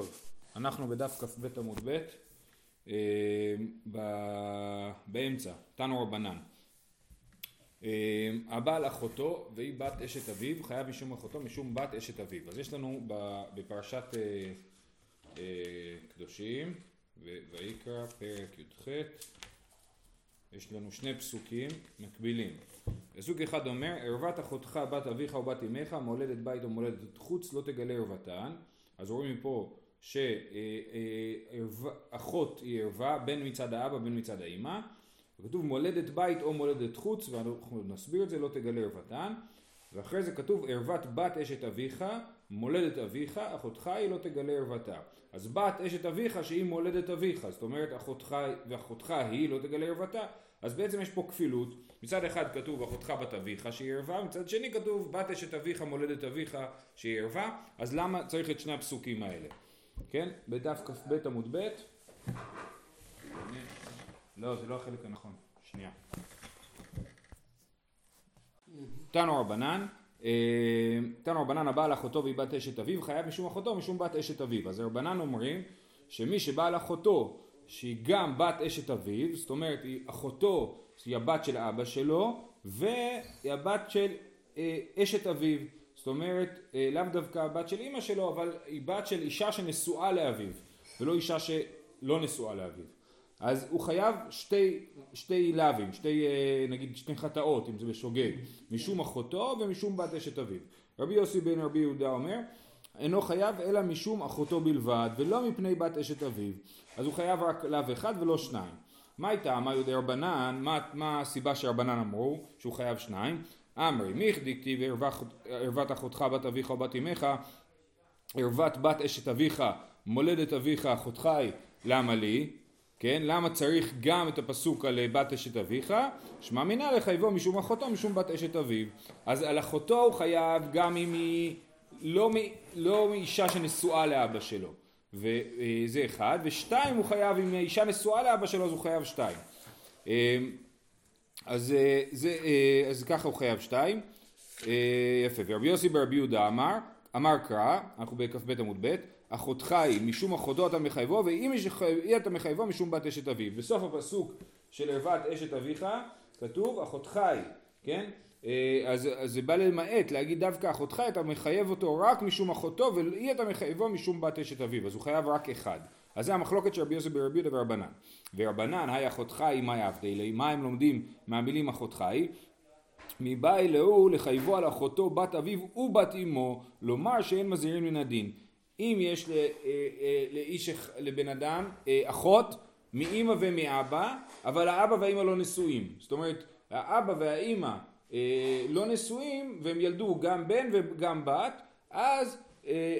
טוב, אנחנו בדף כ"ב עמוד ב', אה, באמצע, תנו רבנן. אה, הבעל אחותו והיא בת אשת אביו, חייב משום אחותו משום בת אשת אביו. אז יש לנו בפרשת אה, קדושים, ויקרא פרק י"ח, יש לנו שני פסוקים מקבילים. פסוק אחד אומר, ערוות אחותך בת אביך ובת אמך, מולדת בית ומולדת חוץ, לא תגלה ערוותן. אז רואים מפה שאחות היא ערווה בין מצד האבא בין מצד האימא. כתוב מולדת בית או מולדת חוץ ואנחנו נסביר את זה לא תגלה ערוותן ואחרי זה כתוב ערוות בת אשת אביך מולדת אביך אחותך היא לא תגלה ערוותה אז בת אשת אביך שהיא מולדת אביך זאת אומרת אחותך ואחותך היא לא תגלה ערוותה. אז בעצם יש פה כפילות. מצד אחד כתוב אחותך בת אביך שהיא ערווה מצד שני כתוב בת אשת אביך מולדת אביך שהיא ערווה אז למה צריך את שני הפסוקים האלה כן? בדף כ"ב עמוד ב' לא, זה לא החלק הנכון, שנייה. תנו רבנן, אה, תנו רבנן הבעל אחותו והיא בת אשת אביו חייב משום אחותו משום בת אשת אביו. אז רבנן אומרים שמי שבעל אחותו שהיא גם בת אשת אביו, זאת אומרת היא אחותו שהיא הבת של אבא שלו והיא הבת של אה, אשת אביו זאת אומרת, אה, לאו דווקא הבת של אימא שלו, אבל היא בת של אישה שנשואה לאביו, ולא אישה שלא נשואה לאביו. אז הוא חייב שתי, שתי לאווים, שתי, אה, נגיד שתי חטאות, אם זה בשוגג, משום אחותו ומשום בת אשת אביו. רבי יוסי בן רבי יהודה אומר, אינו חייב אלא משום אחותו בלבד, ולא מפני בת אשת אביו. אז הוא חייב רק לאו אחד ולא שניים. מה הייתה, מה יודע רבנן, מה, מה הסיבה שרבנן אמרו שהוא חייב שניים? אמרי מיך דכתיב ערוות אחותך בת אביך או בת אמך ערוות בת אשת אביך מולדת אביך אחותך היא למה לי? כן למה צריך גם את הפסוק על בת אשת אביך? שמע מינא לחייבו משום אחותו משום בת אשת אביו. אז על אחותו הוא חייב גם אם היא לא, לא אישה שנשואה לאבא שלו. וזה אחד. ושתיים הוא חייב אם האישה נשואה לאבא שלו אז הוא חייב שתיים אז, אה, זה, אה, אז ככה הוא חייב שתיים. אה, יפה. ורבי יוסי ברבי יהודה אמר, אמר קרא, אנחנו בכ"ב עמוד ב', אחותך היא משום אחותו אתה מחייבו, ואם היא אתה מחייבו משום בת אשת אביו. בסוף הפסוק של ערוות אשת אביך, כתוב אחותך היא, כן? אז, אז זה בא למעט, להגיד דווקא אחותך אתה מחייב אותו רק משום אחותו, ואי אתה מחייבו משום בת אשת אביו, אז הוא חייב רק אחד. אז זה המחלוקת של רבי יוסף ברבי יהודה ורבנן. ורבנן, היי אחותך היא מאי עבדי מה הם לומדים מהמילים אחותך היא? מבאי להוא לחייבו על אחותו בת אביו ובת אמו, לומר שאין מזהירים מן הדין. אם יש אה, אה, לאיש, לבן אדם, אה, אחות מאימא ומאבא, אבל האבא והאימא לא נשואים. זאת אומרת, האבא והאימא לא נשואים והם ילדו גם בן וגם בת, אז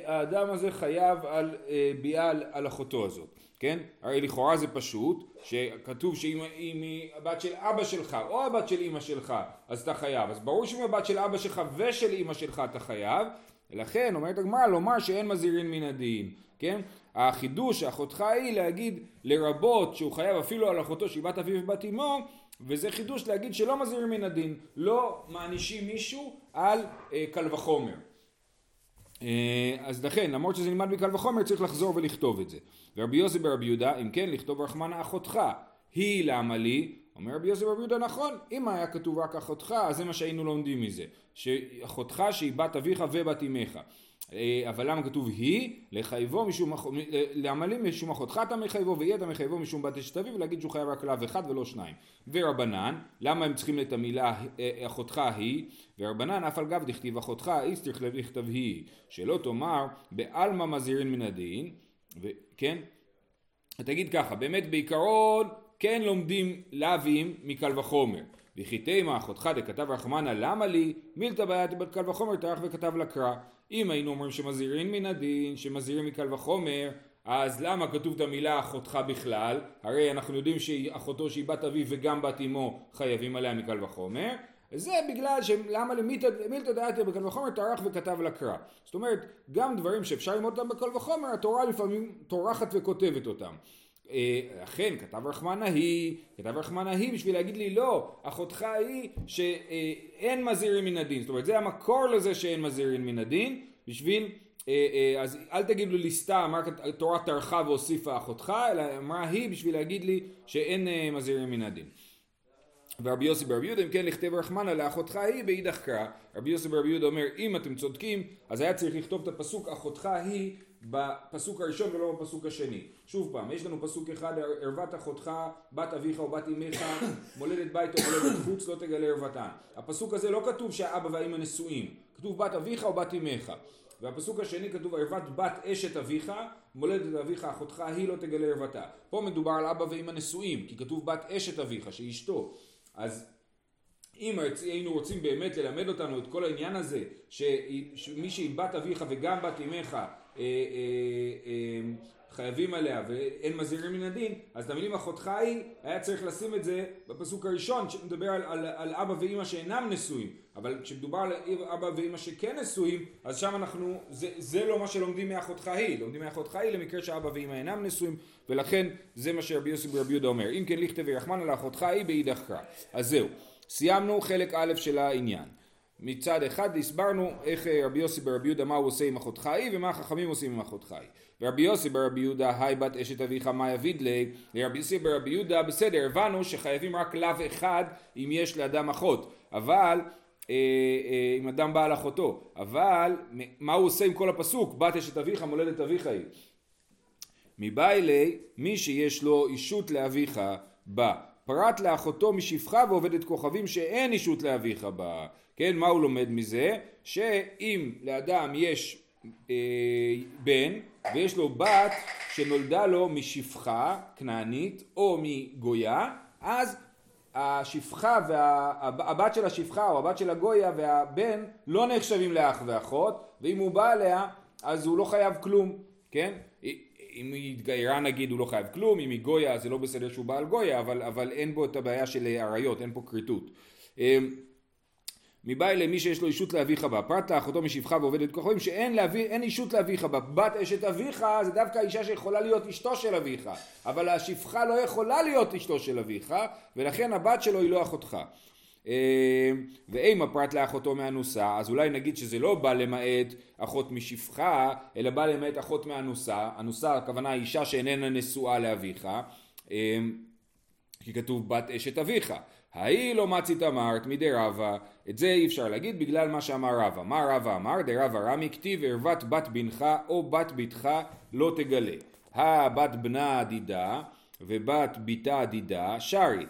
האדם הזה חייב על אה, ביאה על אחותו הזאת, כן? הרי לכאורה זה פשוט, שכתוב שאם היא הבת של אבא שלך או הבת של אימא שלך, אז אתה חייב. אז ברור שאם הבת של אבא שלך ושל אימא שלך אתה חייב, ולכן אומרת הגמרא לומר שאין מזהירין מן הדין, כן? החידוש, אחותך היא להגיד לרבות שהוא חייב אפילו על אחותו שהיא בת אביו ובת אמו, וזה חידוש להגיד שלא מזהירים מן הדין, לא מענישים מישהו על אה, קל וחומר. אה, אז לכן, למרות שזה נלמד מקל וחומר, צריך לחזור ולכתוב את זה. ורבי יוסי ברבי יהודה, אם כן, לכתוב רחמנה אחותך, היא למה לי? אומר רבי יוסי ברבי יהודה, נכון, אם היה כתוב רק אחותך, אז זה מה שהיינו לומדים מזה. שאחותך שהיא בת אביך ובת אמך. אה, אבל למה כתוב היא? לחייבו משום, לעמלים משום אחותך אתה מחייבו והיא אתה מחייבו משום בת אשת אביו ולהגיד שהוא חייב רק לאו אחד ולא שניים. ורבנן, למה הם צריכים את המילה אה, אחותך היא? ורבנן אף על גב דכתיב אחותך היא צריך לכתוב היא. שלא תאמר בעלמא מזהירין מן הדין, כן? תגיד ככה, באמת בעיקרון כן לומדים לאווים מקל וחומר. וכי תימא אחותך דכתב רחמנא למה לי מילתא בעיית בקל וחומר טרח וכתב לקרא אם היינו אומרים שמזהירים מן הדין, שמזהירים מקל וחומר, אז למה כתוב את המילה אחותך בכלל? הרי אנחנו יודעים שאחותו שהיא בת אביו וגם בת אמו חייבים עליה מקל וחומר. זה בגלל שלמה למילתא דעתיה בקל וחומר טרח וכתב לקרא. זאת אומרת, גם דברים שאפשר ללמוד אותם בקל וחומר, התורה לפעמים טורחת וכותבת אותם. אה, אכן כתב רחמנה היא, כתב רחמנה היא בשביל להגיד לי לא, אחותך היא שאין מזהירים מן הדין, זאת אומרת זה המקור לזה שאין מזהירים מן הדין, בשביל אז אל תגידו לי סתם, רק התורה טרחה והוסיפה אחותך, אלא אמרה היא בשביל להגיד לי שאין מזהירים מן הדין. ורבי יוסי ברבי יהודה אם כן לכתב רחמנה לאחותך היא באידך קרא. רבי יוסי ברבי יהודה אומר אם אתם צודקים אז היה צריך לכתוב את הפסוק אחותך היא בפסוק הראשון ולא בפסוק השני. שוב פעם יש לנו פסוק אחד ערוות אחותך בת אביך או בת אמך מולדת בית או מולדת חוץ לא תגלה ערוותן. הפסוק הזה לא כתוב שהאבא והאמא נשואים כתוב בת אביך או בת אמך. והפסוק השני כתוב ערוות בת אשת אביך מולדת אביך אחותך היא לא תגלה ערוותה פה מדובר על אבא ואמא נשואים כי כתוב בת אשת אביך שהיא אשתו. אז אם היינו רוצים באמת ללמד אותנו את כל העניין הזה, שמי שהיא בת אביך וגם בת אמך חייבים עליה ואין מזהירים מן הדין, אז את המילים אחותך היא, היה צריך לשים את זה בפסוק הראשון, שמדבר על, על, על אבא ואימא שאינם נשואים, אבל כשמדובר על אבא ואימא שכן נשואים, אז שם אנחנו, זה, זה לא מה שלומדים מאחותך היא, לומדים מאחותך היא למקרה שאבא ואימא אינם נשואים, ולכן זה מה שרבי יוסי ברבי יהודה אומר, אם כן לכתב וירחמנה לאחותך היא באידך קרא. אז זהו, סיימנו חלק א' של העניין. מצד אחד הסברנו איך אה, רבי יוסי ברבי יהודה מה הוא עושה עם אחותך היא ומה החכמים עושים עם אחותך היא. ורבי יוסי ברבי יהודה היי בת אשת אביך מה יביד לי? ורבי יוסי ברבי יהודה בסדר הבנו שחייבים רק לאו אחד אם יש לאדם אחות. אבל אה, אה, אם אדם בא על אחותו. אבל מה הוא עושה עם כל הפסוק? בת אשת אביך מולדת אביך היא. מבעילי מי שיש לו אישות לאביך בא פרט לאחותו משפחה ועובדת כוכבים שאין אישות לאביך בה. כן, מה הוא לומד מזה? שאם לאדם יש אה, בן ויש לו בת שנולדה לו משפחה כנענית או מגויה, אז השפחה והבת של השפחה או הבת של הגויה והבן לא נחשבים לאח ואחות ואם הוא בא עליה אז הוא לא חייב כלום, כן? אם היא התגיירה נגיד הוא לא חייב כלום, אם היא גויה זה לא בסדר שהוא בעל גויה, אבל, אבל אין בו את הבעיה של עריות, אין פה כריתות. אמ, מבאי למי שיש לו אישות לאביך בה, פרט לאחותו משפחה ועובדת כוכבים שאין להביא, אישות לאביך בה, בת אשת אביך זה דווקא אישה שיכולה להיות אשתו של אביך, אבל השפחה לא יכולה להיות אשתו של אביך, ולכן הבת שלו היא לא אחותך. אמ, ואימה פרט לאחותו מאנוסה, אז אולי נגיד שזה לא בא למעט אחות משפחה, אלא בא למעט אחות מאנוסה, אנוסה הכוונה אישה שאיננה נשואה לאביך, אמ, כי כתוב בת אשת אביך. ההיא לא מצית אמרת מדי רבא, את זה אי אפשר להגיד בגלל מה שאמר רבא. מה רבא אמר? די רבא רמי כתיב ערוות בת בנך או בת בתך לא תגלה. הבת בנה עדידה ובת בתה עדידה שרי.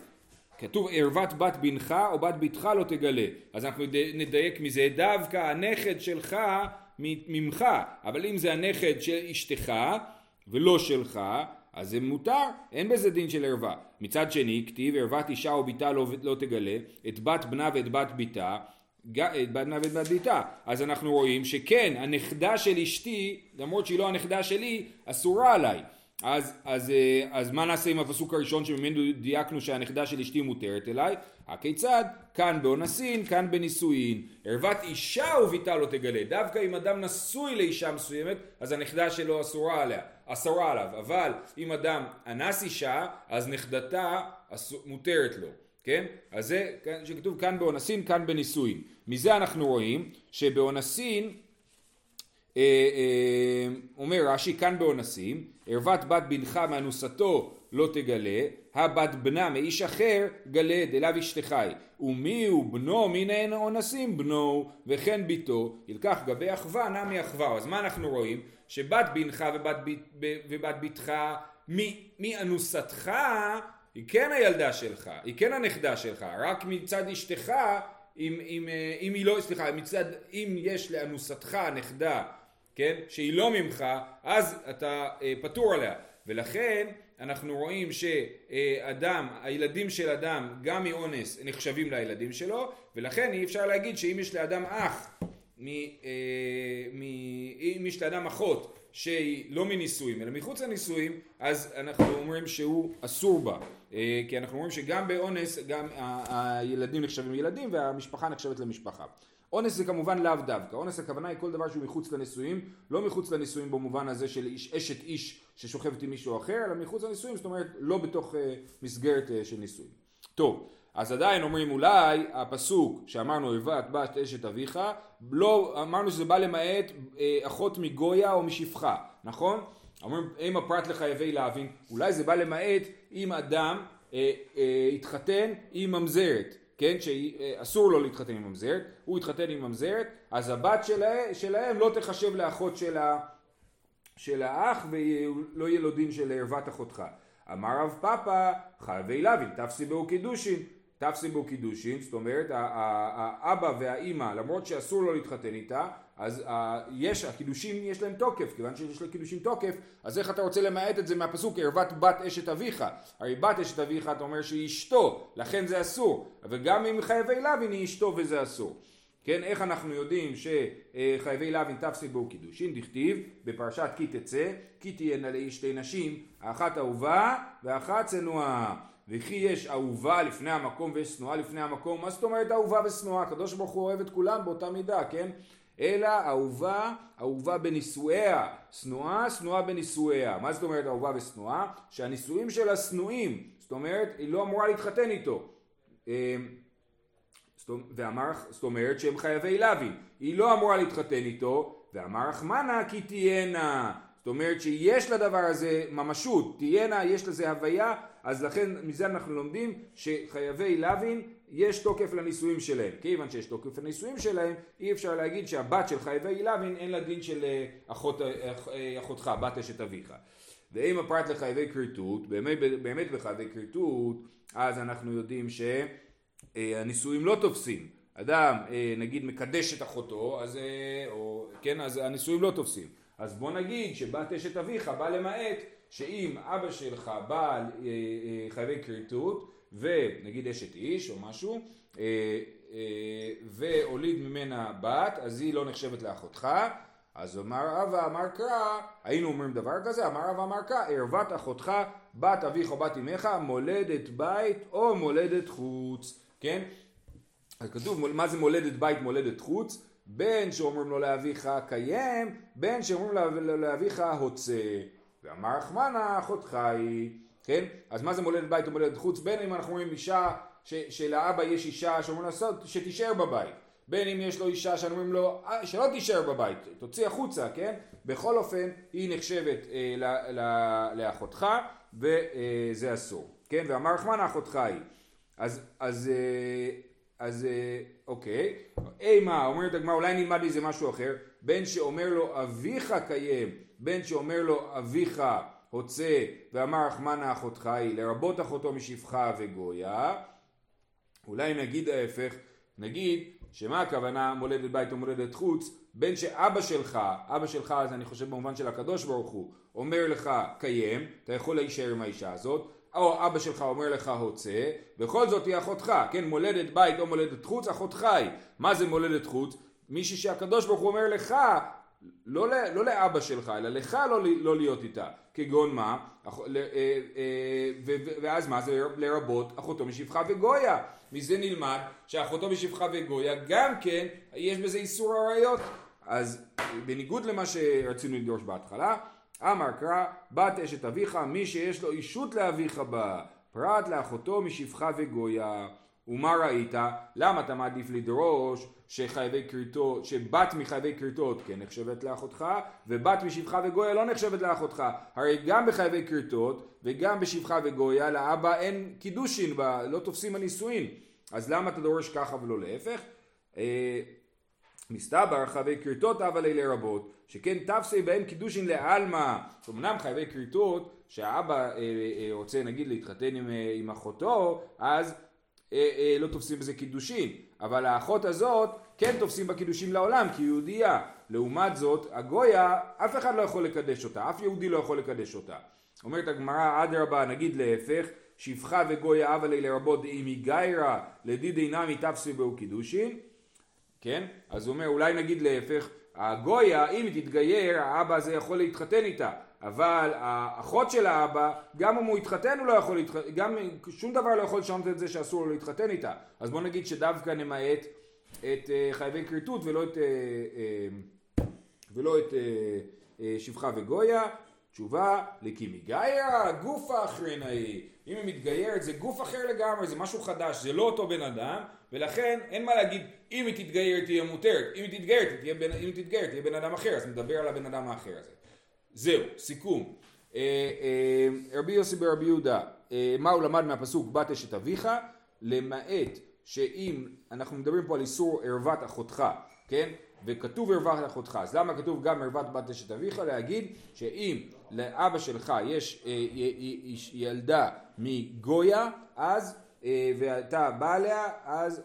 כתוב ערוות בת בנך או בת בתך לא תגלה. אז אנחנו נדייק מזה דווקא הנכד שלך ממך, אבל אם זה הנכד של אשתך ולא שלך, אז זה מותר, אין בזה דין של ערווה. מצד שני, כתיב ערוות אישה או בתה לא, לא תגלה, את בת בנה ואת בת בתה, את בת בנה ואת בת בתה. אז אנחנו רואים שכן, הנכדה של אשתי, למרות שהיא לא הנכדה שלי, אסורה עליי. אז, אז, אה, אז מה נעשה עם הפסוק הראשון שממנו דייקנו שהנכדה של אשתי מותרת אליי? הכיצד? כאן באונסין, כאן בנישואין. ערוות אישה וביתה לא תגלה. דווקא אם אדם נשוי לאישה מסוימת, אז הנכדה שלו אסורה עליה, אסורה עליו. אבל אם אדם אנס אישה, אז נכדתה מותרת לו. כן? אז זה שכתוב כאן באונסין, כאן בנישואין. מזה אנחנו רואים שבאונסין אומר רש"י כאן באונסים ערוות בת בנך מאנוסתו לא תגלה הבת בנה מאיש אחר גלה דליו אשתך היא ומי הוא בנו מן האונסים בנו וכן ביתו ילקח גבי אחווה נמי אחווה אז מה אנחנו רואים? שבת בנך ובת, ובת בתך מאנוסתך היא כן הילדה שלך היא כן הנכדה שלך רק מצד אשתך אם, אם, אה, אם היא לא, סליחה, מצד, אם יש לאנוסתך נכדה כן? שהיא לא ממך, אז אתה אה, פטור עליה. ולכן אנחנו רואים שאדם, הילדים של אדם, גם מאונס, נחשבים לילדים שלו, ולכן אי אפשר להגיד שאם יש לאדם אח, מ, אה, מ, אם יש לאדם אחות שהיא לא מנישואים אלא מחוץ לנישואים, אז אנחנו אומרים שהוא אסור בה. אה, כי אנחנו אומרים שגם באונס, גם הילדים נחשבים ילדים והמשפחה נחשבת למשפחה. אונס זה כמובן לאו דווקא, אונס הכוונה היא כל דבר שהוא מחוץ לנישואים, לא מחוץ לנישואים במובן הזה של איש, אשת איש ששוכבת עם מישהו אחר, אלא מחוץ לנישואים, זאת אומרת לא בתוך uh, מסגרת uh, של נישואים. טוב, אז עדיין אומרים אולי הפסוק שאמרנו ערוות בת אשת אביך, לא, אמרנו שזה בא למעט אה, אחות מגויה או משפחה, נכון? אומרים אם הפרט לחייבי להבין, אולי זה בא למעט אם אדם אה, אה, התחתן עם ממזרת, כן, שאסור לו להתחתן עם ממזרת, הוא התחתן עם ממזרת, אז הבת שלה, שלהם לא תחשב לאחות של, ה, של האח ולא יהיה לו דין של ערוות אחותך. אמר רב פאפא חייבי להבין תפסי בו קידושין תפסי בו קידושין זאת אומרת האבא והאימא למרות שאסור לו להתחתן איתה אז יש הקידושין יש להם תוקף. כיוון שיש לקידושין תוקף אז איך אתה רוצה למעט את זה מהפסוק ערוות בת אשת אביך הרי בת אשת אביך אתה אומר שהיא אשתו לכן זה אסור. וגם אם חייבי להבין היא אשתו וזה אסור. כן, איך אנחנו יודעים שחייבי להבין תפסי בו קידושין, דכתיב בפרשת כי תצא, כי תהיינה לאיש שתי נשים, האחת אהובה ואחת צנועה. וכי יש אהובה לפני המקום ויש שנואה לפני המקום, מה זאת אומרת אהובה ושנואה? הקדוש ברוך הוא אוהב את כולם באותה מידה, כן? אלא אהובה, אהובה בנישואיה, שנואה, שנואה בנישואיה. מה זאת אומרת אהובה ושנואה? שהנישואים שלה שנואים, זאת אומרת היא לא אמורה להתחתן איתו. אמ, ואמר, זאת אומרת שהם חייבי להבין, היא לא אמורה להתחתן איתו, ואמר רחמנה כי תהיינה, זאת אומרת שיש לדבר הזה ממשות, תהיינה, יש לזה הוויה, אז לכן מזה אנחנו לומדים שחייבי להבין יש תוקף לנישואים שלהם. כיוון שיש תוקף לנישואים שלהם, אי אפשר להגיד שהבת של חייבי להבין אין לה דין של אה, אחות, אה, אה, אחותך, בת אשת אביך. ואם הפרט לחייבי כריתות, באמת, באמת בחייבי כריתות, אז אנחנו יודעים ש... אה, הנישואים לא תופסים. אדם נגיד מקדש את אחותו, אז, או, כן, אז הנישואים לא תופסים. אז בוא נגיד שבת אשת אביך בא למעט שאם אבא שלך בא חייבי כריתות ונגיד אשת איש או משהו והוליד ממנה בת אז היא לא נחשבת לאחותך אז אמר אבא אמר קרא היינו אומרים דבר כזה אמר אבא אמר קרא ערוות אחותך בת אביך או בת אמך מולדת בית או מולדת חוץ כן? אז כתוב מה זה מולדת בית מולדת חוץ בין שאומרים לו לאביך קיים בין שאומרים לו לאביך הוצא ואמר רחמנה אחותך היא כן? אז מה זה מולדת בית ומולדת חוץ בין אם אנחנו אומרים אישה ש, שלאבא יש אישה שאומרים לעשות שתישאר בבית בין אם יש לו אישה שאומרים לו אה, שלא תישאר בבית תוציא החוצה כן? בכל אופן היא נחשבת אה, ל, ל, לאחותך וזה אה, אסור כן? ואמר רחמנה אחותך היא אז, אז, אה, אז אה, אוקיי, אי מה, אומרת הגמרא אולי נלמד מזה משהו אחר, בין שאומר לו אביך קיים, בין שאומר לו אביך הוצא ואמר רחמנה אחותך היא, לרבות אחותו משפחה וגויה, אולי נגיד ההפך, נגיד שמה הכוונה? מולדת בית או מולדת חוץ, בין שאבא שלך, אבא שלך אז אני חושב במובן של הקדוש ברוך הוא, אומר לך קיים, אתה יכול להישאר עם האישה הזאת, או אבא שלך אומר לך הוצא, בכל זאת היא אחותך, כן, מולדת בית או מולדת חוץ, אחותך היא. מה זה מולדת חוץ? מישהי שהקדוש ברוך הוא אומר לך, לא, לא לאבא שלך, אלא לך לא, לא להיות איתה. כגון מה? אה, אה, ואז מה זה לרבות אחותו משפחה וגויה. מזה נלמד שאחותו משפחה וגויה גם כן יש בזה איסור עריות. אז בניגוד למה שרצינו לדרוש בהתחלה, אמר קרא, בת אשת אביך, מי שיש לו אישות לאביך בה, פרט לאחותו משפחה וגויה. ומה ראית? למה אתה מעדיף לדרוש שחייבי כריתות, שבת מחייבי כריתות כן נחשבת לאחותך, ובת משפחה וגויה לא נחשבת לאחותך. הרי גם בחייבי כריתות וגם בשפחה וגויה לאבא אין קידושין, לא תופסים הנישואין. אז למה אתה דורש ככה ולא להפך? מסתבר חייבי כריתות אבל אלה רבות, שכן תפסי בהם קידושין לעלמא, אמנם חייבי כריתות, שהאבא אה, אה, רוצה נגיד להתחתן עם, אה, עם אחותו, אז אה, אה, לא תופסים בזה קידושין, אבל האחות הזאת כן תופסים בה קידושין לעולם, כי היא יהודייה. לעומת זאת, הגויה, אף אחד לא יכול לקדש אותה, אף יהודי לא יכול לקדש אותה. אומרת הגמרא, אדרבה, נגיד להפך, שפחה וגויה אבה לי לרבות אם היא גיירה לדידי נמי תפסי בו קידושין כן? אז הוא אומר, אולי נגיד להפך, הגויה, אם היא תתגייר, האבא הזה יכול להתחתן איתה, אבל האחות של האבא, גם אם הוא יתחתן הוא לא יכול להתחתן, גם שום דבר לא יכול לשנות את זה שאסור לו להתחתן איתה. אז בוא נגיד שדווקא נמעט את uh, חייבי כריתות ולא את, uh, uh, ולא את uh, שפחה וגויה. תשובה, לכי מגיירה, גופה אחרינאי. אם היא מתגיירת זה גוף אחר לגמרי, זה משהו חדש, זה לא אותו בן אדם, ולכן אין מה להגיד אם היא תתגייר תהיה מותרת, אם היא תתגייר תהיה בן, אם היא תתגייר תהיה בן אדם אחר, אז נדבר על הבן אדם האחר הזה. זהו, סיכום. אה, אה, רבי יוסי ברבי יהודה, אה, מה הוא למד מהפסוק בת אשת אביך? למעט שאם אנחנו מדברים פה על איסור ערוות אחותך, כן? וכתוב ערוות אחותך, אז למה כתוב גם ערוות בת אשת אביך? להגיד שאם לאבא שלך יש ילדה מגויה, אז ואתה בא עליה, אז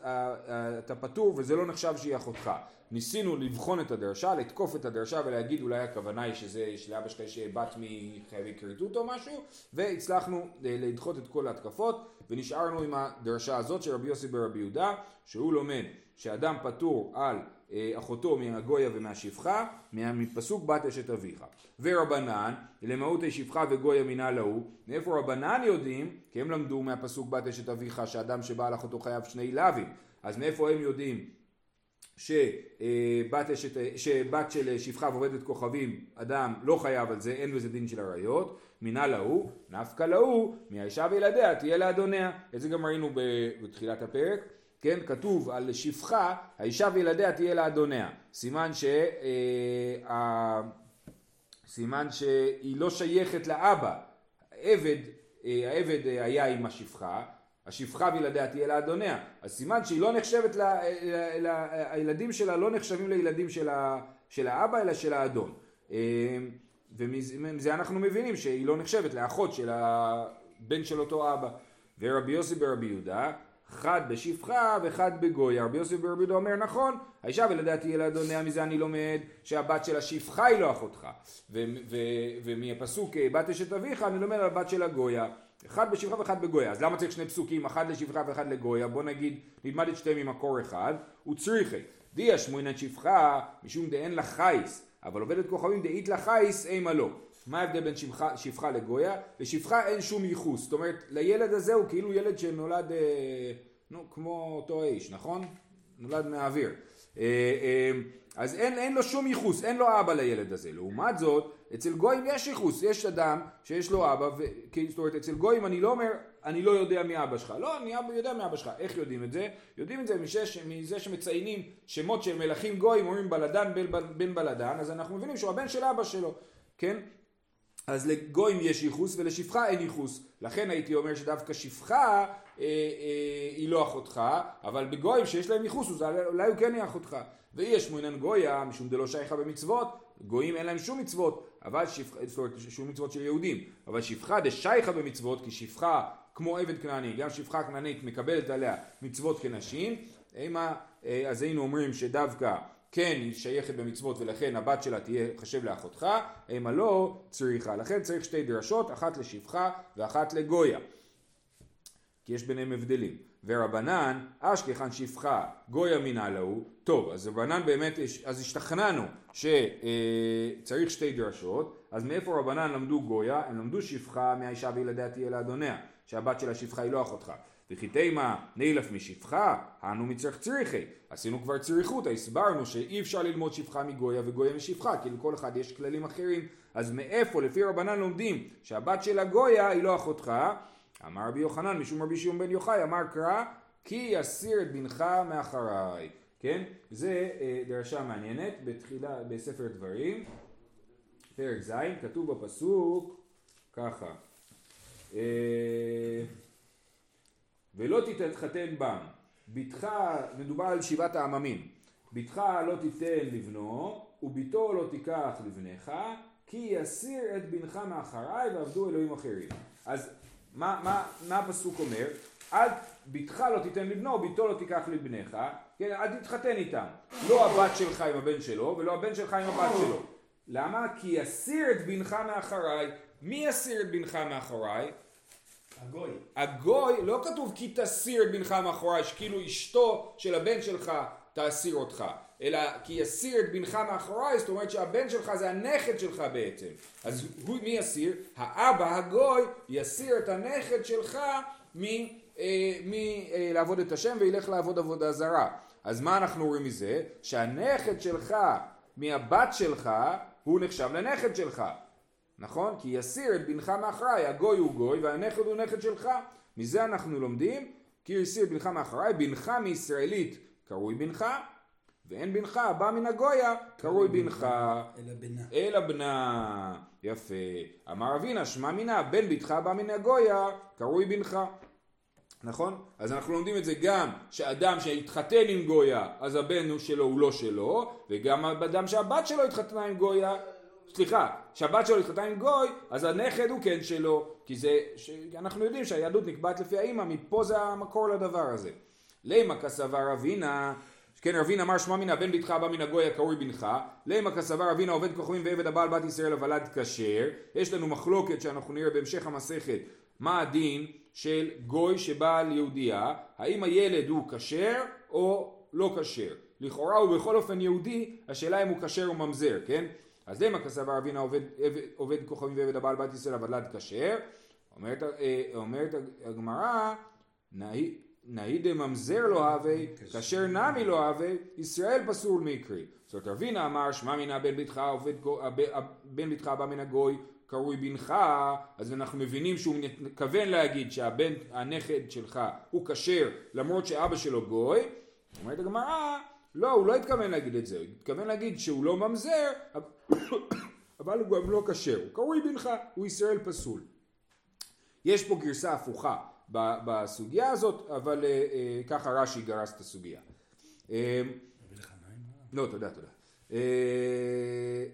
אתה פטור וזה לא נחשב שהיא אחותך. ניסינו לבחון את הדרשה, לתקוף את הדרשה ולהגיד אולי הכוונה היא שזה, שלאבא שלך יש בת מחייבי כריתות או משהו, והצלחנו אה, לדחות את כל ההתקפות ונשארנו עם הדרשה הזאת של רבי יוסי ברבי יהודה, שהוא לומד שאדם פטור על אה, אחותו מהגויה ומהשפחה, מפסוק בת אשת אביך. ורבנן, למהות שפחה וגויה מינה להו, מאיפה רבנן יודעים? כי הם למדו מהפסוק בת אשת אביך שאדם שבא על אחותו חייב שני לאווים. אז מאיפה הם יודעים שבת, אשת, שבת של שפחה ועובדת כוכבים, אדם לא חייב על זה, אין בזה דין של עריות, מינה להוא, נפקא להוא, מהאישה וילדיה תהיה לאדוניה. את זה גם ראינו בתחילת הפרק, כן, כתוב על שפחה, האישה וילדיה תהיה לאדוניה. סימן ש... אה, סימן שהיא לא שייכת לאבא. העבד, אה, העבד היה עם השפחה, השפחה וילדיה תהיה לאדוניה. אז סימן שהיא לא נחשבת, לה, לה, הילדים שלה לא נחשבים לילדים של, ה, של האבא אלא של האדון. ומזה אנחנו מבינים שהיא לא נחשבת לאחות של הבן של אותו אבא. ורבי יוסי ברבי יהודה, חד בשפחה וחד בגויה. רבי יוסי ברבי יהודה אומר נכון, האישה ולדעת תהיה לאדוניה, מזה אני לומד שהבת של השפחה היא לא אחותך. ומהפסוק בת אשת אביך אני לומד על הבת של הגויה. אחד בשפחה ואחד בגויה. אז למה צריך שני פסוקים, אחד לשפחה ואחד לגויה? בוא נגיד, נלמד את שתיהם ממקור אחד. וצריכי, דיה שמואנן שפחה, משום דאין לה חייס, אבל עובדת כוכבים דאית לה חייס, אימה לא. מה ההבדל בין שפחה, שפחה לגויה? לשפחה אין שום ייחוס. זאת אומרת, לילד הזה הוא כאילו ילד שנולד, אה, נו, כמו אותו האיש, נכון? נולד מהאוויר. אה, אה, אז אין, אין לו שום ייחוס, אין לו אבא לילד הזה. לעומת זאת, אצל גויים יש ייחוס, יש אדם שיש לו אבא, ו... זאת אומרת אצל גויים אני לא אומר אני לא יודע מי אבא שלך, לא, אני יודע מי אבא שלך, איך יודעים את זה? יודעים את זה משש, מזה שמציינים שמות של מלכים גויים, אומרים בלדן בן בלדן, אז אנחנו מבינים שהוא הבן של אבא שלו, כן? אז לגויים יש ייחוס ולשפחה אין ייחוס, לכן הייתי אומר שדווקא שפחה היא לא אחותך, אבל בגויים שיש להם ייחוס אולי הוא כן יהיה אחותך. ואי ישמעונן גויה משום דלא שייכה במצוות, גויים אין להם שום מצוות, אבל שפחה, זאת אומרת שום מצוות של יהודים, אבל שפחה דשייכה במצוות, כי שפחה כמו עבד כנעני, גם שפחה כנענית מקבלת עליה מצוות כנשים, אימה, אה, אז היינו אומרים שדווקא כן היא שייכת במצוות ולכן הבת שלה תהיה חשב לאחותך, אימה לא צריכה, לכן צריך שתי דרשות, אחת לשפחה ואחת לגויה, כי יש ביניהם הבדלים. ורבנן אשכחן שפחה גויה מינא להו טוב אז רבנן באמת אז השתכנענו שצריך שתי דרשות אז מאיפה רבנן למדו גויה? הם למדו שפחה מהאישה וילדיה תהיה לאדוניה שהבת של השפחה היא לא אחותך. וכי תימה נילף משפחה אנו מצריך צריכי. עשינו כבר צריכותא הסברנו שאי אפשר ללמוד שפחה מגויה וגויה משפחה כי לכל אחד יש כללים אחרים. אז מאיפה לפי רבנן לומדים שהבת של הגויה היא לא אחותך אמר רבי יוחנן משום רבי שמעון בן יוחאי אמר קרא כי יסיר את בנך מאחריי. כן? זה אה, דרשה מעניינת בתחילה בספר דברים פרק ז' כתוב בפסוק ככה אה, ולא תתחתן בם בתך מדובר על שבעת העממים בתך לא תיתן לבנו וביתו לא תיקח לבניך כי יסיר את בנך מאחריי ועבדו אלוהים אחרים. אז מה, מה, מה הפסוק אומר? אל, בתך לא תיתן לבנו, ביתו לא תיקח לבניך, כן, אל תתחתן איתם. לא הבת שלך עם הבן שלו, ולא הבן שלך עם הבת שלו. למה? כי יסיר את בנך מאחריי. מי יסיר את בנך מאחוריי? הגוי. הגוי, לא כתוב כי תסיר את בנך מאחוריי, שכאילו אשתו של הבן שלך תסיר אותך. אלא כי יסיר את בנך מאחוריי, זאת אומרת שהבן שלך זה הנכד שלך בעצם. אז הוא, מי יסיר? האבא הגוי יסיר את הנכד שלך מלעבוד אה, אה, את השם וילך לעבוד עבודה זרה. אז מה אנחנו רואים מזה? שהנכד שלך מהבת שלך הוא נחשב לנכד שלך. נכון? כי יסיר את בנך מאחריי, הגוי הוא גוי והנכד הוא נכד שלך. מזה אנחנו לומדים, כי יסיר את בנך מאחריי, בנך מישראלית קרוי בנך, ואין בנך בא מן הגויה קרוי בנך. אלא בנה. אלא בנה. יפה. אמר אבינה שמע מינה בן בתך בא מן הגויה קרוי בנך. נכון? אז אנחנו לומדים את זה גם שאדם שהתחתן עם גויה אז הבן הוא שלו הוא לא שלו וגם אדם שהבת שלו התחתנה עם גויה סליחה, שהבת שלו התחתנה עם גוי, אז הנכד הוא כן שלו, כי זה, אנחנו יודעים שהיהדות נקבעת לפי האימא, מפה זה המקור לדבר הזה. לימה כסבר אבינה, כן רבינה אמר שמע מינה בן ביתך בא מן הגוי הקרוי בנך, לימה כסבר אבינה עובד כוכבים ועבד הבעל בת ישראל הוולד כשר, יש לנו מחלוקת שאנחנו נראה בהמשך המסכת מה הדין של גוי שבא על יהודייה, האם הילד הוא כשר או לא כשר. לכאורה הוא בכל אופן יהודי, השאלה אם הוא כשר או ממזר, כן? אז למה כסבר אבינה עובד, עובד כוכבים ועבד הבעל בת ישראל הוולד כשר? אומרת, אה, אומרת הגמרא, נהי דממזר לא הווה, כאשר נמי לא הווה, ישראל פסול מקרי. זאת אומרת רבינה אמר שמע מינה בן ביתך עובד, בן ביתך בא מן הגוי קרוי בנך, אז אנחנו מבינים שהוא מתכוון להגיד שהבן, הנכד שלך הוא כשר למרות שאבא שלו גוי. אומרת הגמרא, לא, הוא לא התכוון להגיד את זה, הוא התכוון להגיד שהוא לא ממזר, אבל הוא גם לא כשר, הוא קרוי בנך, הוא ישראל פסול. יש פה גרסה הפוכה בסוגיה הזאת, אבל אה, אה, ככה רש"י גרס את הסוגיה. אה, לא, תודה, תודה.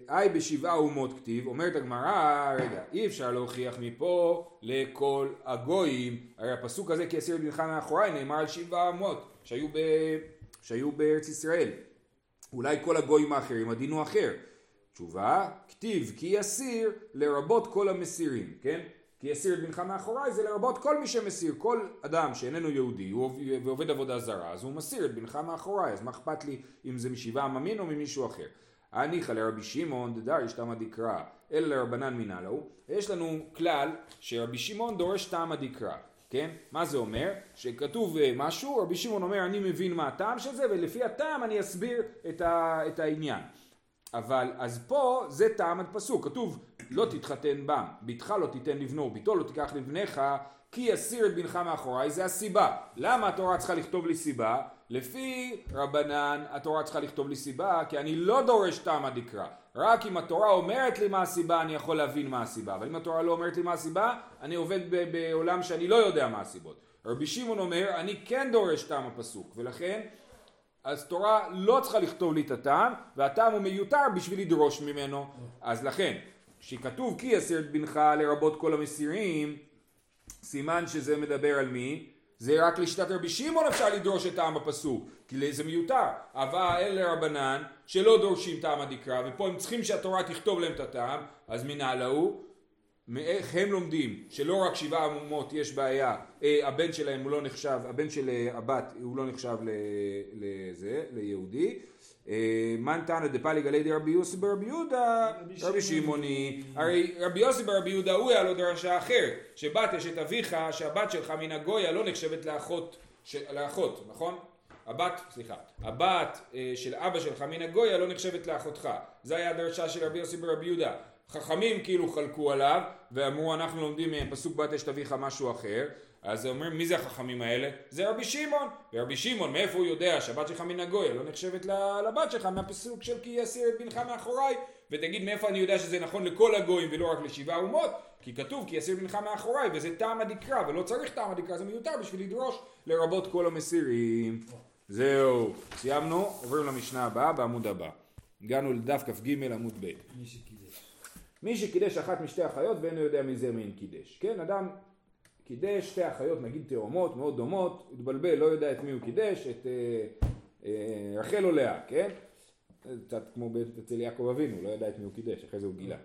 היי בשבעה אומות כתיב, אומרת הגמרא, רגע, אי אפשר להוכיח מפה לכל הגויים, הרי הפסוק הזה כי אסיר בנך מאחוריי נאמר על שבעה אומות שהיו, ב, שהיו בארץ ישראל. אולי כל הגויים האחרים הדין הוא אחר. תשובה, כתיב כי יסיר לרבות כל המסירים, כן? כי יסיר את בנך מאחוריי זה לרבות כל מי שמסיר, כל אדם שאיננו יהודי ועובד עבודה זרה אז הוא מסיר את בנך מאחוריי אז מה אכפת לי אם זה משבעה עממין או ממישהו אחר. הניחא לרבי שמעון דדר יש תמא דקרא אלא לרבנן מנהלו יש לנו כלל שרבי שמעון דורש תמא דקרא כן? מה זה אומר? שכתוב אה, משהו, רבי שמעון אומר אני מבין מה הטעם של זה ולפי הטעם אני אסביר את, ה, את העניין. אבל אז פה זה טעם הפסוק, כתוב לא תתחתן בם, בתך לא תיתן לבנו, ביתו לא תיקח לבניך, כי יסיר את בנך מאחוריי, זה הסיבה. למה התורה צריכה לכתוב לי סיבה? לפי רבנן התורה צריכה לכתוב לי סיבה, כי אני לא דורש תמא דקרא. רק אם התורה אומרת לי מה הסיבה אני יכול להבין מה הסיבה, אבל אם התורה לא אומרת לי מה הסיבה, אני עובד בעולם שאני לא יודע מה הסיבות. רבי שמעון אומר, אני כן דורש טעם הפסוק, ולכן אז תורה לא צריכה לכתוב לי את הטעם, והטעם הוא מיותר בשביל לדרוש ממנו. אז לכן, כשכתוב כי יסיר את בנך לרבות כל המסירים, סימן שזה מדבר על מי? זה רק לשיטת רבי שמעון אפשר לדרוש את טעם הפסוק, כי זה מיותר. אבל אלה רבנן שלא דורשים טעם הדקרא, ופה הם צריכים שהתורה תכתוב להם את הטעם, אז מנהלה הוא מאיך הם לומדים שלא רק שבעה עמומות יש בעיה, אה, הבן שלהם הוא לא נחשב, הבן של אה, הבת הוא לא נחשב לזה, ליהודי. אה, מן תנא דפליג די רבי יוסי ברבי יהודה, רבי שמעוני. הרי רבי יוסי ברבי יהודה הוא היה לו דרשה אחרת, שבת אשת אביך, שהבת שלך מן הגויה לא נחשבת לאחות, לאחות, נכון? הבת, סליחה, הבת אה, של אבא שלך מן הגויה לא נחשבת לאחותך. זה היה הדרשה של רבי יוסי ברבי יהודה. חכמים כאילו חלקו עליו ואמרו אנחנו לומדים מפסוק בת אשת אביך משהו אחר אז אומרים מי זה החכמים האלה? זה רבי שמעון. ורבי שמעון מאיפה הוא יודע? שהבת שלך מן הגויה לא נחשבת לבת שלך מהפסוק של כי יסיר את בנך מאחוריי ותגיד מאיפה אני יודע שזה נכון לכל הגויים ולא רק לשבעה אומות? כי כתוב כי יסיר בנך מאחוריי וזה טעם הדקרא ולא צריך טעם הדקרא זה מיותר בשביל לדרוש לרבות כל המסירים. זהו סיימנו עוברים למשנה הבאה בעמוד הבא. הגענו לדף כ"ג עמוד ב' מי שקידש. אחת משתי אחיות ואינו יודע מזה מין קידש. כן, אדם קידש שתי אחיות, נגיד תאומות, מאוד דומות, התבלבל, לא יודע את מי הוא קידש, את אה, אה, רחל או לאה, כן? קצת כמו אצל יעקב אבינו, לא יודע את מי הוא קידש, אחרי זה הוא גילה.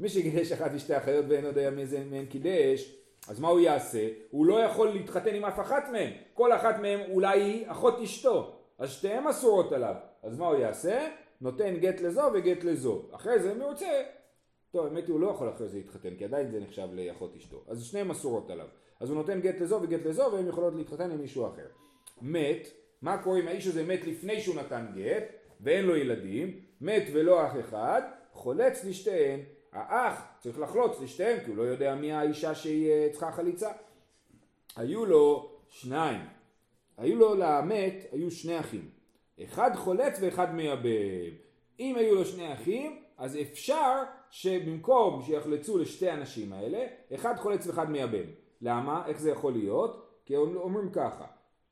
מי שקידש אחת משתי אחיות ואינו יודע מזה מין קידש, אז מה הוא יעשה? הוא לא יכול להתחתן עם אף אחת מהן. כל אחת מהן אולי היא אחות אשתו, אז שתיהן אסורות עליו. אז מה הוא יעשה? נותן גט לזו וגט לזו. אחרי זה מי רוצה טוב, האמת היא הוא לא יכול אחרי זה להתחתן, כי עדיין זה נחשב לאחות אשתו. אז שניהם אסורות עליו. אז הוא נותן גט לזו וגט לזו, והן יכולות להתחתן עם מישהו אחר. מת, מה קורה אם האיש הזה מת לפני שהוא נתן גט, ואין לו ילדים, מת ולא אח אחד, חולץ לשתיהן. האח צריך לחלוץ לשתיהם כי הוא לא יודע מי האישה שהיא אה, צריכה חליצה. היו לו שניים, היו לו לאמת, היו שני אחים. אחד חולץ ואחד מייבם. אם היו לו שני אחים, אז אפשר שבמקום שיחלצו לשתי הנשים האלה, אחד חולץ ואחד מייבם. למה? איך זה יכול להיות? כי אומרים ככה,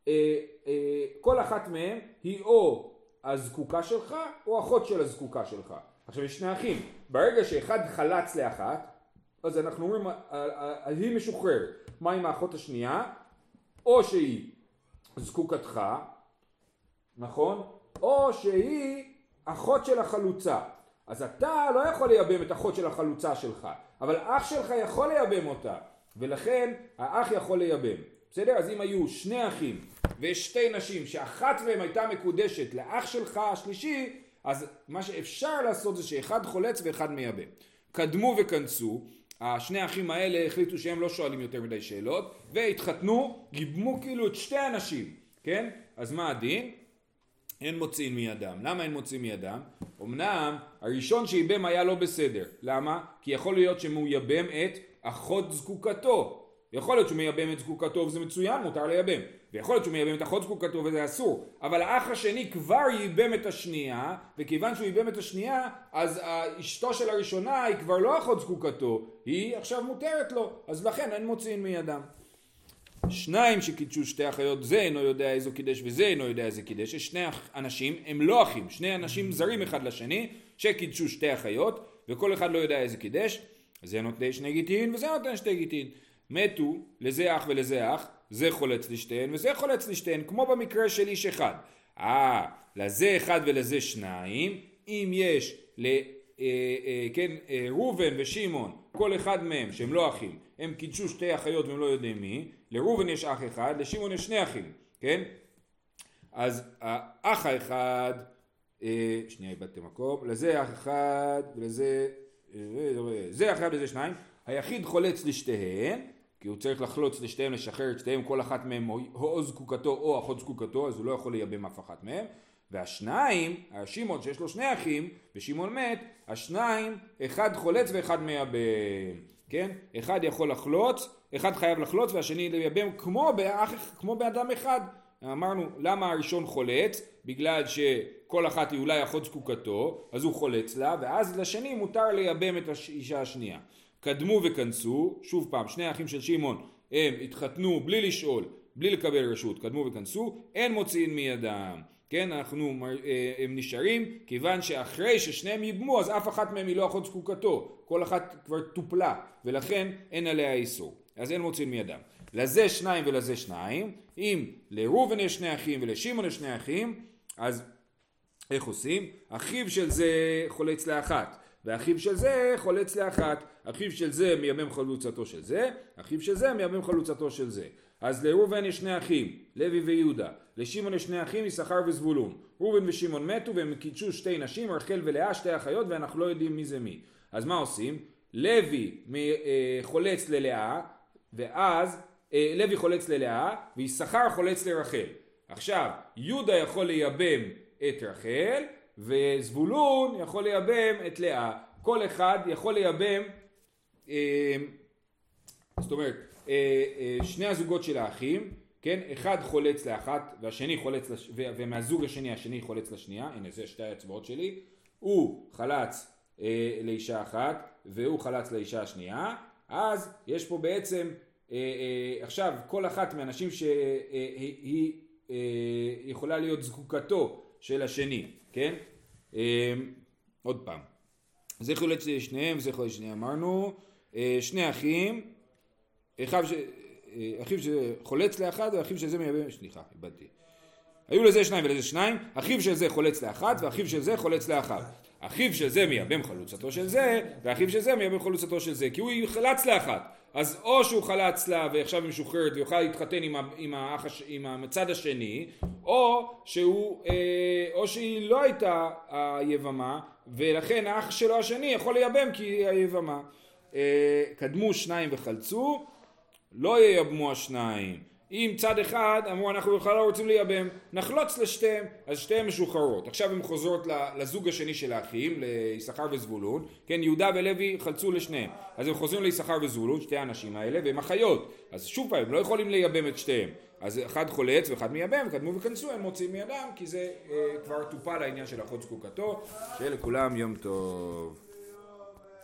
אה, אה, כל אחת מהן היא או הזקוקה שלך או אחות של הזקוקה שלך. עכשיו יש שני אחים, ברגע שאחד חלץ לאחת, אז אנחנו אומרים, אה, היא משוחררת. מה עם האחות השנייה? או שהיא זקוקתך, נכון? או שהיא אחות של החלוצה. אז אתה לא יכול לייבם את אחות של החלוצה שלך, אבל אח שלך יכול לייבם אותה, ולכן האח יכול לייבם. בסדר? אז אם היו שני אחים ויש שתי נשים שאחת מהן הייתה מקודשת לאח שלך השלישי, אז מה שאפשר לעשות זה שאחד חולץ ואחד מייבם. קדמו וכנסו, השני האחים האלה החליטו שהם לא שואלים יותר מדי שאלות, והתחתנו, גיבמו כאילו את שתי הנשים, כן? אז מה הדין? אין מוציאים מידם. למה אין מוציאים מידם? אמנם הראשון שייבם היה לא בסדר. למה? כי יכול להיות שהוא ייבם את אחות זקוקתו. יכול להיות שהוא מייבם את זקוקתו וזה מצוין, מותר לייבם. ויכול להיות שהוא מייבם את אחות זקוקתו וזה אסור. אבל האח השני כבר ייבם את השנייה, וכיוון שהוא ייבם את השנייה, אז אשתו של הראשונה היא כבר לא אחות זקוקתו, היא עכשיו מותרת לו, אז לכן אין מוציאים מידם. שניים שקידשו שתי אחיות, זה אינו יודע איזו קידש וזה אינו יודע איזה קידש. יש שני אנשים, הם לא אחים, שני אנשים זרים אחד לשני, שקידשו שתי אחיות, וכל אחד לא יודע איזה קידש. זה נותן שני גיטין וזה נותן שתי גיטין. מתו לזה אח ולזה אח, זה חולץ לשתיהן וזה חולץ לשתיהן, כמו במקרה של איש אחד. אה, לזה אחד ולזה שניים, אם יש ל... אה, אה, כן, אה, ראובן ושמעון, כל אחד מהם שהם לא אחים, הם קידשו שתי אחיות והם לא יודעים מי, לראובן יש אח אחד, לשמעון יש שני אחים, כן? אז האח האחד, אה, שנייה איבדתי מקום, לזה אח אחד ולזה, זה אחד וזה שניים, היחיד חולץ לשתיהן, כי הוא צריך לחלוץ לשתיהם, לשחרר את שתיהם, כל אחת מהם או זקוקתו או אחות זקוקתו, אז הוא לא יכול לייבם אף אחת מהם. והשניים, השמעון שיש לו שני אחים, ושמעון מת, השניים, אחד חולץ ואחד מייבם, כן? אחד יכול לחלוץ, אחד חייב לחלוץ והשני לייבם כמו, באח, כמו באדם אחד. אמרנו, למה הראשון חולץ? בגלל שכל אחת היא אולי אחות זקוקתו, אז הוא חולץ לה, ואז לשני מותר לייבם את האישה השנייה. קדמו וכנסו, שוב פעם, שני האחים של שמעון, הם התחתנו בלי לשאול, בלי לקבל רשות, קדמו וכנסו, אין מוציאים מידם. כן, אנחנו, אה, הם נשארים, כיוון שאחרי ששניהם ייבמו, אז אף אחת מהם היא לא אחות זקוקתו, כל אחת כבר טופלה, ולכן אין עליה איסור. אז אין מוציאים מידם. לזה שניים ולזה שניים, אם לראובן יש שני אחים ולשמעון יש שני אחים, אז איך עושים? אחיו של זה חולץ לאחת, ואחיו של זה חולץ לאחת. אחיו של זה מייבם חלוצתו של זה, אחיו של זה מייבם חלוצתו של זה. אז לראובן יש שני אחים, לוי ויהודה. לשמעון יש שני אחים, יששכר וזבולון. ראובן ושמעון מתו והם קידשו שתי נשים, רחל ולאה, שתי אחיות, ואנחנו לא יודעים מי זה מי. אז מה עושים? לוי אה, חולץ ללאה, ואז לוי חולץ ללאה, ויששכר חולץ לרחל. עכשיו, יהודה יכול לייבם את רחל, וזבולון יכול לייבם את לאה. כל אחד יכול לייבם אה, זאת אומרת, אה, אה, שני הזוגות של האחים, כן, אחד חולץ לאחת והשני חולץ, לש... ומהזוג השני השני חולץ לשנייה, הנה זה שתי האצבעות שלי, הוא חלץ אה, לאישה אחת והוא חלץ לאישה השנייה, אז יש פה בעצם, אה, אה, עכשיו כל אחת מהנשים שהיא אה, אה, יכולה להיות זקוקתו של השני, כן? אה, עוד פעם, זה חולץ לשניהם, זה חולץ לשניהם, אמרנו אה, שני אחים, אחיו ש... אה, אחיו שחולץ לאחד ואחיו של זה מייבם, סליחה, איבדתי. היו לזה שניים ולזה שניים, אחיו של זה חולץ לאחת ואחיו של זה חולץ לאחת. אחיו של זה מייבם חלוצתו של זה, ואחיו של זה מייבם חלוצתו של זה, כי הוא חלץ לאחת. אז או שהוא חלץ לה ועכשיו היא משוחררת ויוכל להתחתן עם, עם, האח, עם הצד השני, או שהוא, אה, או שהיא לא הייתה היבמה, ולכן האח שלו השני יכול לייבם כי היא היבמה. אה, קדמו שניים וחלצו, לא ייבמו השניים, אם צד אחד אמרו אנחנו בכלל לא רוצים לייבם, נחלוץ לשתיהם, אז שתיהן משוחררות. עכשיו הן חוזרות לזוג השני של האחים, ליששכר וזבולון, כן, יהודה ולוי חלצו לשניהם. אז הם חוזרים ליששכר וזבולון, שתי האנשים האלה, והם אחיות. אז שוב פעם, הם לא יכולים לייבם את שתיהם. אז אחד חולץ ואחד מייבם, קדמו וכנסו, הם מוציאים מידם, כי זה אה, כבר טופל העניין של אחות זקוקתו. לכולם יום טוב.